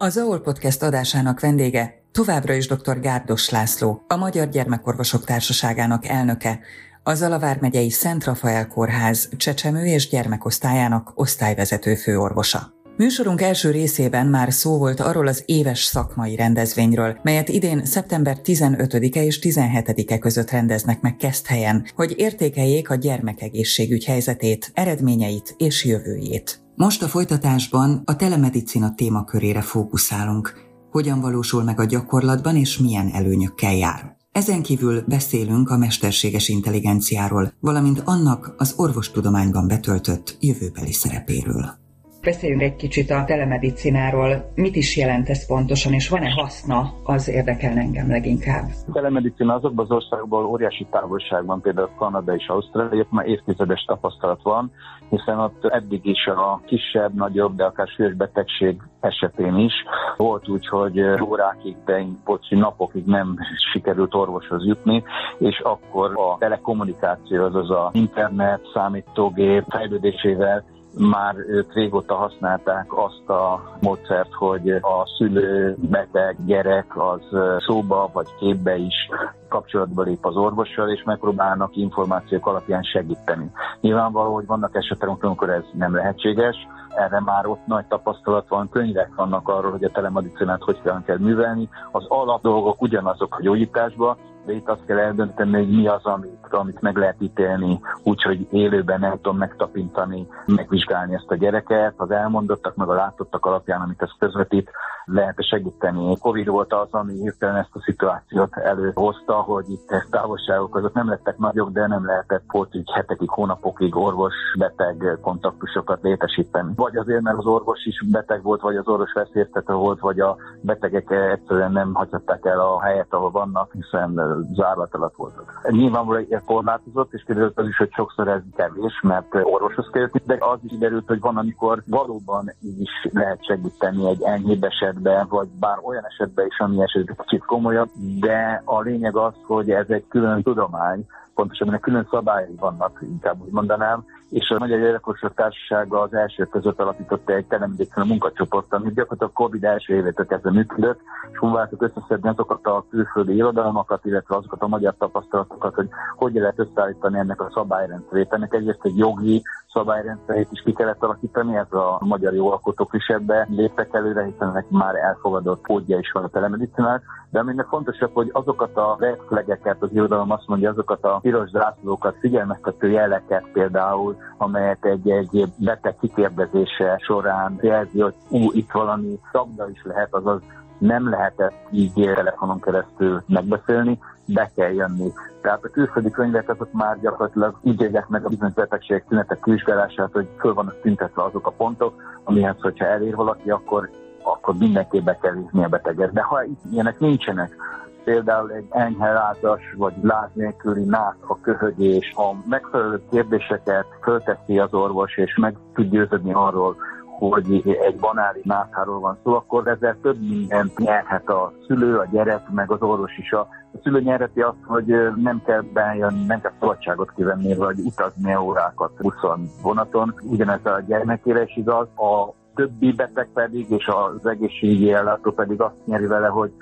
Az AOL Podcast adásának vendége továbbra is dr. Gárdos László, a Magyar Gyermekorvosok Társaságának elnöke, a Zalavár megyei Szent Rafael Kórház csecsemő és gyermekosztályának osztályvezető főorvosa. Műsorunk első részében már szó volt arról az éves szakmai rendezvényről, melyet idén szeptember 15-e és 17-e között rendeznek meg Keszthelyen, hogy értékeljék a gyermekegészségügy helyzetét, eredményeit és jövőjét. Most a folytatásban a telemedicina témakörére fókuszálunk. Hogyan valósul meg a gyakorlatban és milyen előnyökkel jár. Ezen kívül beszélünk a mesterséges intelligenciáról, valamint annak az orvostudományban betöltött jövőbeli szerepéről. Beszéljünk egy kicsit a telemedicináról. Mit is jelent ez pontosan, és van-e haszna? Az érdekel engem leginkább. A telemedicina azokban az országokban óriási távolságban, például Kanada és Ausztrália, már évtizedes tapasztalat van, hiszen ott eddig is a kisebb, nagyobb, de akár súlyos betegség esetén is volt úgy, hogy órákig, de pocsi napokig nem sikerült orvoshoz jutni, és akkor a telekommunikáció, azaz a internet, számítógép fejlődésével már ők régóta használták azt a módszert, hogy a szülő, beteg, gyerek az szóba vagy képbe is kapcsolatba lép az orvossal, és megpróbálnak információk alapján segíteni. Nyilvánvaló, hogy vannak esetek, amikor ez nem lehetséges, erre már ott nagy tapasztalat van, könyvek vannak arról, hogy a telemedicinát hogy kell, művelni. Az alap dolgok ugyanazok a gyógyításban, de itt azt kell eldönteni, hogy mi az, amit, amit meg lehet ítélni, úgyhogy élőben nem tudom megtapintani, megvizsgálni ezt a gyereket, az elmondottak, meg a látottak alapján, amit ez közvetít, lehet segíteni. Covid volt az, ami hirtelen ezt a szituációt előhozta, hogy itt távolságok azok nem lettek nagyok, de nem lehetett így hetekig, hónapokig orvos-beteg kontaktusokat létesíteni. Vagy azért, mert az orvos is beteg volt, vagy az orvos veszélyeztető volt, vagy a betegek egyszerűen nem hagyhatták el a helyet, ahol vannak, hiszen zárlat alatt voltak. Nyilvánvalóan korlátozott, és kiderült az is, hogy sokszor ez kevés, mert orvoshoz kell de az is kiderült, hogy van, amikor valóban is lehet segíteni egy enyhébb esetben, vagy bár olyan esetben is, ami esetben kicsit komolyabb, de a lényeg az, hogy ez egy külön tudomány, pontosabban külön szabályai vannak, inkább úgy mondanám, és a Magyar Gyerekorvosok Társasága az első között alapította egy telemedicina munkacsoport, ami gyakorlatilag a Covid első évétől kezdve működött, és próbáltuk összeszedni azokat a külföldi irodalmakat, illetve azokat a magyar tapasztalatokat, hogy hogy lehet összeállítani ennek a szabályrendszerét. Ennek egyrészt egy jogi szabályrendszerét is ki kellett alakítani, ez a magyar jogalkotók is ebbe léptek előre, hiszen ennek már elfogadott kódja is van a telemedicinál, de aminek fontosabb, hogy azokat a red az irodalom azt mondja, azokat a piros zászlókat, figyelmeztető jeleket például, amelyet egy-egy beteg kikérdezése során jelzi, hogy ú, itt valami szabda is lehet, azaz nem lehetett így telefonon keresztül megbeszélni, be kell jönni. Tehát a külföldi könyvek azok már gyakorlatilag így írják meg a bizonyos betegségek tünetek vizsgálását, hogy föl vannak tüntetve azok a pontok, amihez, hogyha elér valaki, akkor akkor mindenképp be kell a beteget. De ha ilyenek nincsenek, például egy enyhe lázas vagy láz nélküli nász a köhögés, ha megfelelő kérdéseket fölteszi az orvos, és meg tud győződni arról, hogy egy banális nászáról van szó, akkor ezzel több mindent nyerhet a szülő, a gyerek, meg az orvos is. A, a szülő nyerheti azt, hogy nem kell bejönni, nem kell szabadságot kivenni, vagy utazni órákat buszon, vonaton. Ugyanez a gyermekére is igaz. A többi beteg pedig, és az egészségügyi ellátó pedig azt nyeri vele, hogy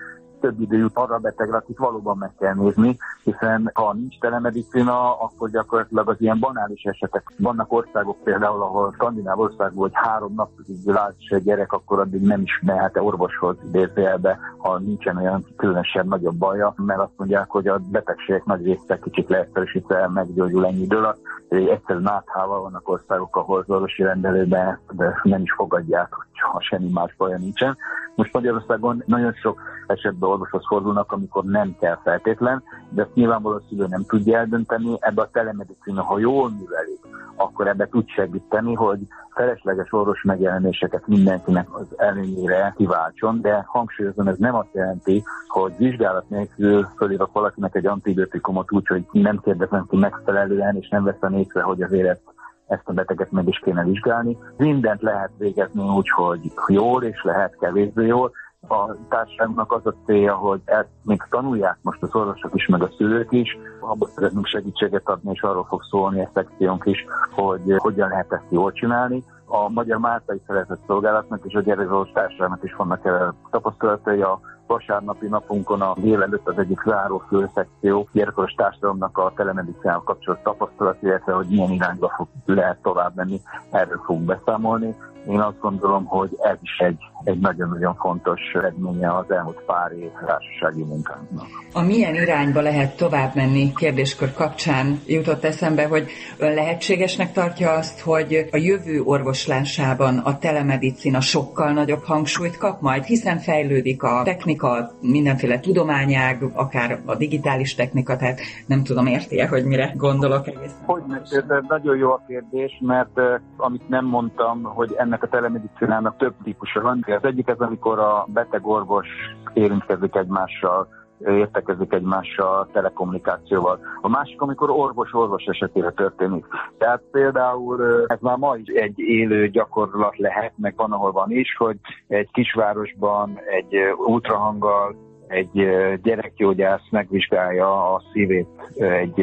több idő jut arra a betegre, akit valóban meg kell nézni, hiszen ha nincs telemedicina, akkor gyakorlatilag az ilyen banális esetek. Vannak országok például, ahol skandináv országban, hogy három napig látsz egy gyerek, akkor addig nem is mehet orvoshoz idézőjelbe, ha nincsen olyan különösebb nagyobb baja, mert azt mondják, hogy a betegségek nagy része kicsit leegyszerűsítve meggyógyul ennyi idő alatt. Egyszerűen áthával vannak országok, ahol az orvosi rendelőben de nem is fogadják, ha semmi más baja nincsen. Most Magyarországon nagyon sok esetben orvoshoz fordulnak, amikor nem kell feltétlen, de ezt nyilvánvalóan a szülő nem tudja eldönteni. Ebbe a telemedicina, ha jól művelik, akkor ebbe tud segíteni, hogy felesleges orvos megjelenéseket mindenkinek az előnyére kiváltson, de hangsúlyozom, ez nem azt jelenti, hogy vizsgálat nélkül fölírok valakinek egy antibiotikumot úgy, hogy nem kérdezem ki megfelelően, és nem veszem észre, hogy az élet ezt a beteget meg is kéne vizsgálni. Mindent lehet végezni úgy, hogy jól, és lehet kevésbé jól. A társadalomnak az a célja, hogy ezt még tanulják most az orvosok is, meg a szülők is. Abban szeretnénk segítséget adni, és arról fog szólni a szekciónk is, hogy hogyan lehet ezt jól csinálni a Magyar Máltai Szeretett Szolgálatnak és a Gyerekezós Társadalmat is vannak erre tapasztalatai. A vasárnapi napunkon a délelőtt az egyik záró főszekció gyerekezős társadalomnak a telemedicinával kapcsolatos tapasztalat, illetve hogy milyen irányba fog lehet tovább menni, erről fogunk beszámolni. Én azt gondolom, hogy ez is egy, egy nagyon-nagyon fontos eredménye az elmúlt pár év társasági munkánknak. A milyen irányba lehet tovább menni kérdéskör kapcsán jutott eszembe, hogy ön lehetségesnek tartja azt, hogy a jövő orvoslásában a telemedicina sokkal nagyobb hangsúlyt kap majd, hiszen fejlődik a technika, mindenféle tudományág, akár a digitális technika, tehát nem tudom érti hogy mire gondolok egészen. Hogy ez nagyon jó a kérdés, mert amit nem mondtam, hogy ennek ennek a telemedicinának több típusa van. Az egyik az, amikor a beteg-orvos érintkezik egymással, értekezik egymással telekommunikációval. A másik, amikor orvos-orvos esetére történik. Tehát például ez már ma is egy élő gyakorlat lehet, meg van, ahol van is, hogy egy kisvárosban egy ultrahanggal egy gyerekgyógyász megvizsgálja a szívét egy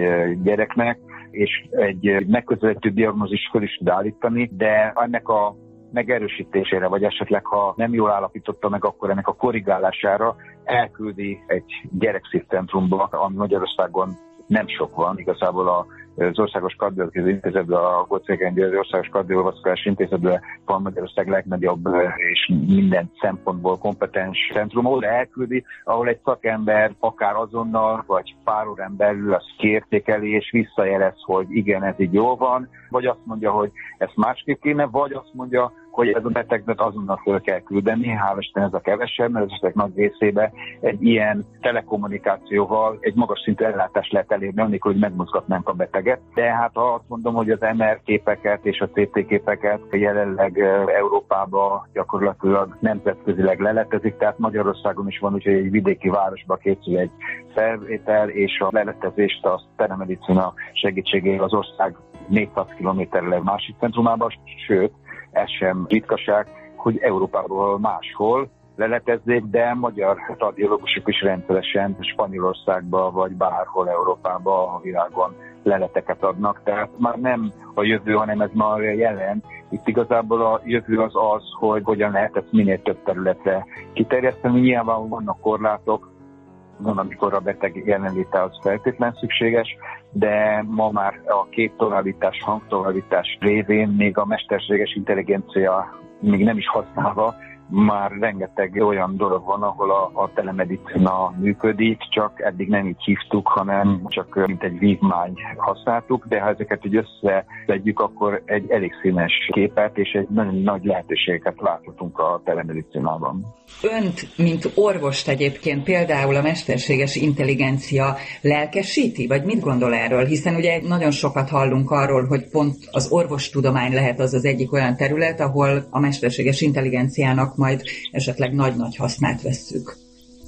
gyereknek, és egy megközelítő diagnózis föl is tud állítani, de ennek a megerősítésére, vagy esetleg ha nem jól állapította meg, akkor ennek a korrigálására elküldi egy gyerekszívcentrumba, ami Magyarországon nem sok van, igazából a az Országos Kardiológiai Intézetben, a Gocégen az Országos Kardiológiai Intézetben van Magyarország legnagyobb és minden szempontból kompetens centrum, ahol elküldi, ahol egy szakember akár azonnal, vagy pár órán belül azt kiértékeli, és visszajelez, hogy igen, ez így jó van, vagy azt mondja, hogy ezt másképp kéne, vagy azt mondja, hogy ez a betegnek azonnal föl kell küldeni, hál' Isten ez a kevesebb, mert az esetek nagy részébe egy ilyen telekommunikációval egy magas szintű ellátást lehet elérni, amikor hogy megmozgatnánk a beteget. De hát ha azt mondom, hogy az MR képeket és a CT képeket jelenleg Európában gyakorlatilag nemzetközileg leletezik, tehát Magyarországon is van, úgyhogy egy vidéki városba készül egy felvétel, és a leletezést a telemedicina segítségével az ország 400 kilométerre másik centrumában, sőt, ez sem ritkaság, hogy Európából máshol leletezzék, de magyar radiológusok is rendszeresen Spanyolországba vagy bárhol Európába a világon leleteket adnak. Tehát már nem a jövő, hanem ez már jelen. Itt igazából a jövő az az, hogy hogyan lehet ezt minél több területre kiterjeszteni. Nyilván vannak korlátok, van, amikor a beteg jelenléte az feltétlen szükséges, de ma már a képtovábbítás, hangtovábbítás révén még a mesterséges intelligencia még nem is használva már rengeteg olyan dolog van, ahol a, a telemedicina működik, csak eddig nem így hívtuk, hanem csak mint egy vívmány használtuk, de ha ezeket így összevegyük, akkor egy elég színes képet és egy nagyon nagy lehetőségeket láthatunk a telemedicinában. Önt, mint orvost egyébként például a mesterséges intelligencia lelkesíti, vagy mit gondol erről? Hiszen ugye nagyon sokat hallunk arról, hogy pont az orvostudomány lehet az az egyik olyan terület, ahol a mesterséges intelligenciának majd esetleg nagy-nagy hasznát vesszük.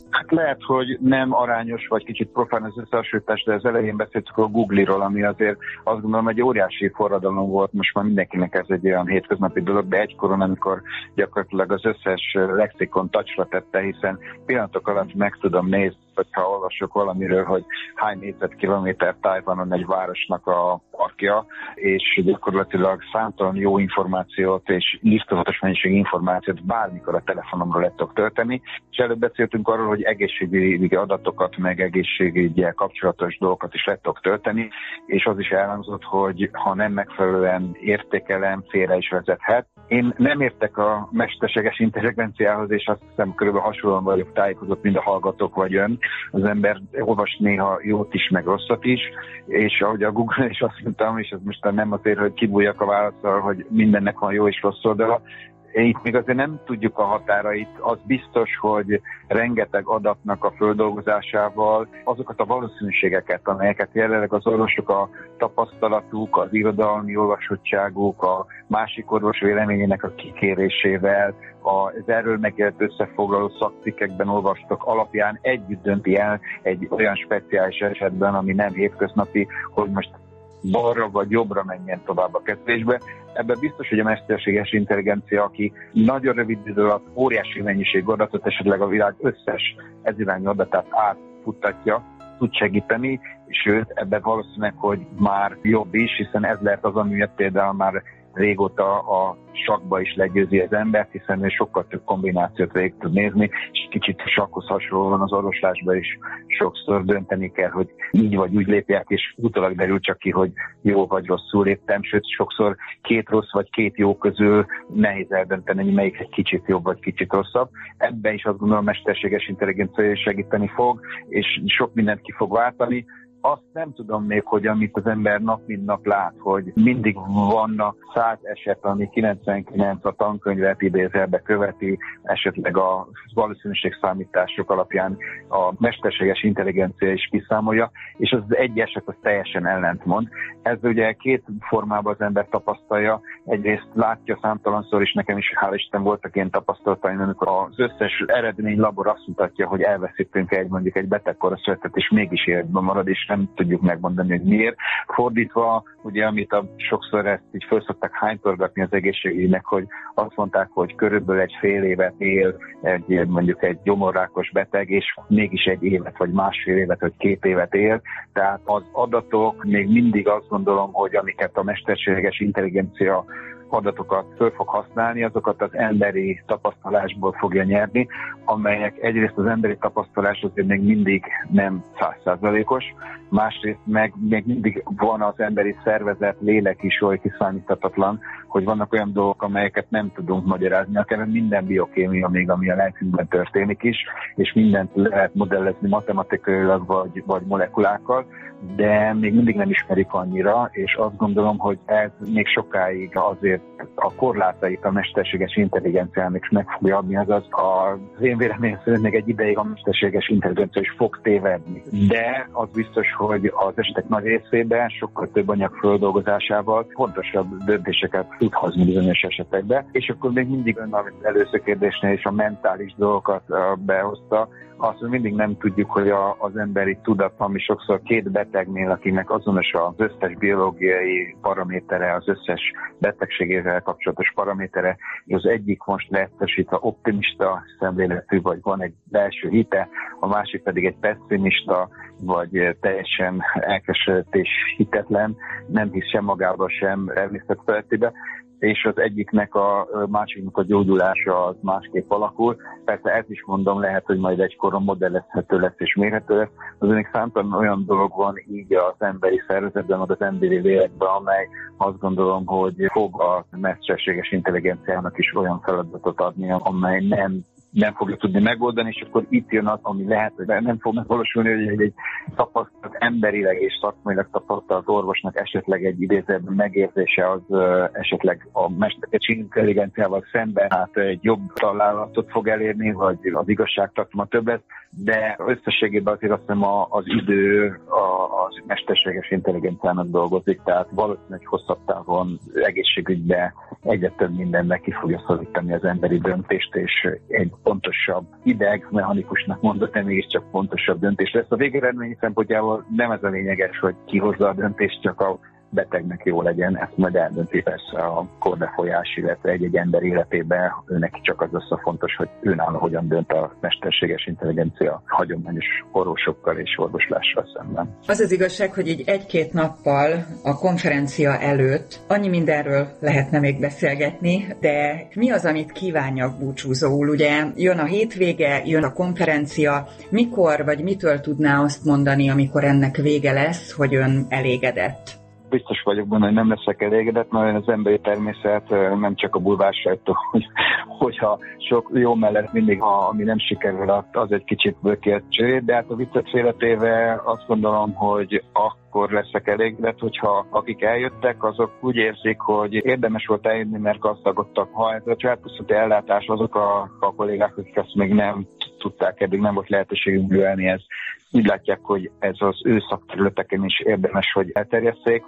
Hát lehet, hogy nem arányos, vagy kicsit profán az összehasonlítás, de az elején beszéltük a Google-ról, ami azért azt gondolom egy óriási forradalom volt, most már mindenkinek ez egy olyan hétköznapi dolog, de egykoron, amikor gyakorlatilag az összes lexikon tacsra tette, hiszen pillanatok alatt meg tudom nézni, hogyha olvasok valamiről, hogy hány négyzetkilométer Tajvanon egy városnak a parkja, és gyakorlatilag számtalan jó információt és írtozatos mennyiség információt bármikor a telefonomról lehet tudok tölteni, és előbb beszéltünk arról, hogy egészségügyi adatokat, meg egészségügyi kapcsolatos dolgokat is lehet tudok tölteni, és az is elhangzott, hogy ha nem megfelelően értékelem, félre is vezethet. Én nem értek a mesterséges intelligenciához, és azt hiszem körülbelül hasonlóan vagyok tájékozott, mint a hallgatók vagy ön. Az ember olvas néha jót is, meg rosszat is, és ahogy a Google is azt mondtam, és ez most nem azért, hogy kibújjak a válaszsal, hogy mindennek van jó és rossz oldala, itt még azért nem tudjuk a határait. Az biztos, hogy rengeteg adatnak a földolgozásával azokat a valószínűségeket, amelyeket jelenleg az orvosok a tapasztalatuk, az irodalmi olvasottságuk, a másik orvos véleményének a kikérésével, az erről megjelent összefoglaló szakcikkekben olvastak alapján együtt dönti el egy olyan speciális esetben, ami nem hétköznapi, hogy most balra vagy jobbra menjen tovább a kezelésbe. Ebben biztos, hogy a mesterséges intelligencia, aki nagyon rövid idő alatt óriási mennyiség adatot, esetleg a világ összes ezirányú adatát átfuttatja, tud segíteni, sőt, ebben valószínűleg, hogy már jobb is, hiszen ez lehet az, amiért például már régóta a sakba is legyőzi az embert, hiszen ő sokkal több kombinációt végig tud nézni, és kicsit sakhoz hasonlóan az orvoslásban is sokszor dönteni kell, hogy így vagy úgy lépják, és utólag derül csak ki, hogy jó vagy rosszul léptem, sőt sokszor két rossz vagy két jó közül nehéz eldönteni, hogy melyik egy kicsit jobb vagy kicsit rosszabb. Ebben is azt gondolom, mesterséges intelligencia segíteni fog, és sok mindent ki fog váltani azt nem tudom még, hogy amit az ember nap mint nap lát, hogy mindig vannak száz eset, ami 99 a tankönyvet idézelbe követi, esetleg a valószínűségszámítások alapján a mesterséges intelligencia is kiszámolja, és az egy eset az teljesen ellentmond. Ez ugye két formában az ember tapasztalja. Egyrészt látja számtalanszor, és nekem is hál' Isten voltak ilyen tapasztalataim, amikor az összes eredmény labor azt mutatja, hogy elveszítünk egy mondjuk egy betegkoroszövetet, és mégis életben marad, és nem tudjuk megmondani, hogy miért. Fordítva, ugye, amit a, sokszor ezt így föl szokták hánytorgatni az egészségügynek, hogy azt mondták, hogy körülbelül egy fél évet él egy, mondjuk egy gyomorrákos beteg, és mégis egy évet, vagy másfél évet, vagy két évet él. Tehát az adatok még mindig azt gondolom, hogy amiket a mesterséges intelligencia adatokat föl fog használni, azokat az emberi tapasztalásból fogja nyerni, amelyek egyrészt az emberi tapasztalás azért még mindig nem százszázalékos, másrészt meg még mindig van az emberi szervezet, lélek is oly kiszámíthatatlan, hogy vannak olyan dolgok, amelyeket nem tudunk magyarázni, akár minden biokémia még, ami a lelkünkben történik is, és mindent lehet modellezni matematikailag vagy, vagy molekulákkal, de még mindig nem ismerik annyira, és azt gondolom, hogy ez még sokáig azért a korlátait a mesterséges intelligenciának meg fogja adni, azaz az én véleményem szerint még egy ideig a mesterséges intelligencia is fog tévedni. De az biztos, hogy az esetek nagy részében sokkal több anyag földolgozásával fontosabb döntéseket tud hozni bizonyos esetekben. És akkor még mindig ön, amit előző kérdésnél is a mentális dolgokat behozta, azt hogy mindig nem tudjuk, hogy a, az emberi tudat, ami sokszor két betegnél, akinek azonos az összes biológiai paramétere, az összes betegségével kapcsolatos paramétere, az egyik most lehetősítve optimista szemléletű, vagy van egy belső hite, a másik pedig egy pessimista, vagy teljesen elkeseredett és hitetlen, nem hisz sem magába, sem természetfeletébe és az egyiknek a másiknak a gyógyulása az másképp alakul. Persze ezt is mondom, lehet, hogy majd egykoron modellezhető lesz és mérhető lesz. Az még számtalan olyan dolog van így az emberi szervezetben, vagy az emberi lélekben, amely azt gondolom, hogy fog a mesterséges intelligenciának is olyan feladatot adni, amely nem nem fogja tudni megoldani, és akkor itt jön az, ami lehet, hogy nem fog megvalósulni, hogy egy, tapasztalat emberileg és szakmailag tapasztalt orvosnak esetleg egy idézetben megérzése az esetleg a mesterkecsi intelligenciával szemben hát egy jobb találatot fog elérni, vagy az igazságtartalma többet, de összességében azért azt hiszem az idő az mesterséges intelligenciának dolgozik, tehát valószínűleg hosszabb távon egészségügybe egyre több mindennek ki fogja szorítani az emberi döntést, és egy pontosabb ideg, mechanikusnak mondott, de mégiscsak pontosabb döntés lesz. A végeredmény szempontjából nem ez a lényeges, hogy ki hozza a döntést, csak a betegnek jó legyen, ezt majd eldönti persze a korbefolyás, illetve egy-egy ember életében őnek csak az lesz fontos, hogy önálló hogyan dönt a mesterséges intelligencia hagyományos orvosokkal és orvoslással szemben. Az az igazság, hogy így egy-két nappal a konferencia előtt annyi mindenről lehetne még beszélgetni, de mi az, amit kívánjak búcsúzóul? Ugye jön a hétvége, jön a konferencia, mikor vagy mitől tudná azt mondani, amikor ennek vége lesz, hogy ön elégedett? Biztos vagyok benne, hogy nem leszek elégedett, mert az emberi természet nem csak a bulvársajtó, hogy, hogyha sok jó mellett mindig, ha, ami nem sikerül, az egy kicsit bökért cső, de hát a viccet félretéve azt gondolom, hogy akkor leszek elégedett, hogyha akik eljöttek, azok úgy érzik, hogy érdemes volt eljönni, mert gazdagodtak. Ha ez a családpusztati ellátás, azok a, a kollégák, akik ezt még nem tudták, eddig nem volt lehetőségünk művelni, ez úgy látják, hogy ez az ő szakterületeken is érdemes, hogy elterjesszék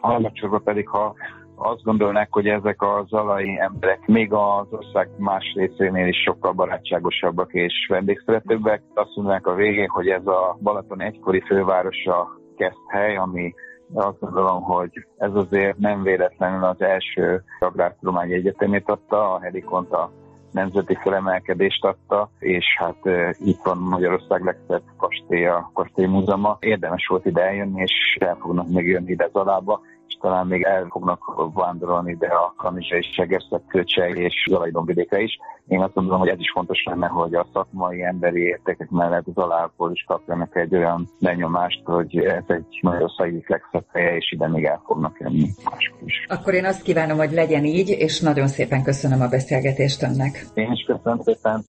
harmadsorban pedig, ha azt gondolnák, hogy ezek a zalai emberek még az ország más részénél is sokkal barátságosabbak és vendégszeretőbbek. Azt mondják a végén, hogy ez a Balaton egykori fővárosa hely, ami azt gondolom, hogy ez azért nem véletlenül az első agrártudományi egyetemét adta, a Helikont a nemzeti felemelkedést adta, és hát itt van Magyarország legszebb kastély, a Kastély Múzeuma. Érdemes volt ide eljönni, és el fognak még jönni ide Zalába, és talán még el fognak vándorolni ide a Kanizsa és Segerszeg, Köcsej és Zalaidomvidékre is. Én azt gondolom, hogy ez is fontos lenne, hogy a szakmai emberi értékek mellett az alából is kapjanak egy olyan benyomást, hogy ez egy nagyon egyik legszebb helye, és ide még el fognak jönni máskor is. Akkor én azt kívánom, hogy legyen így, és nagyon szépen köszönöm a beszélgetést önnek. Én is köszönöm szépen.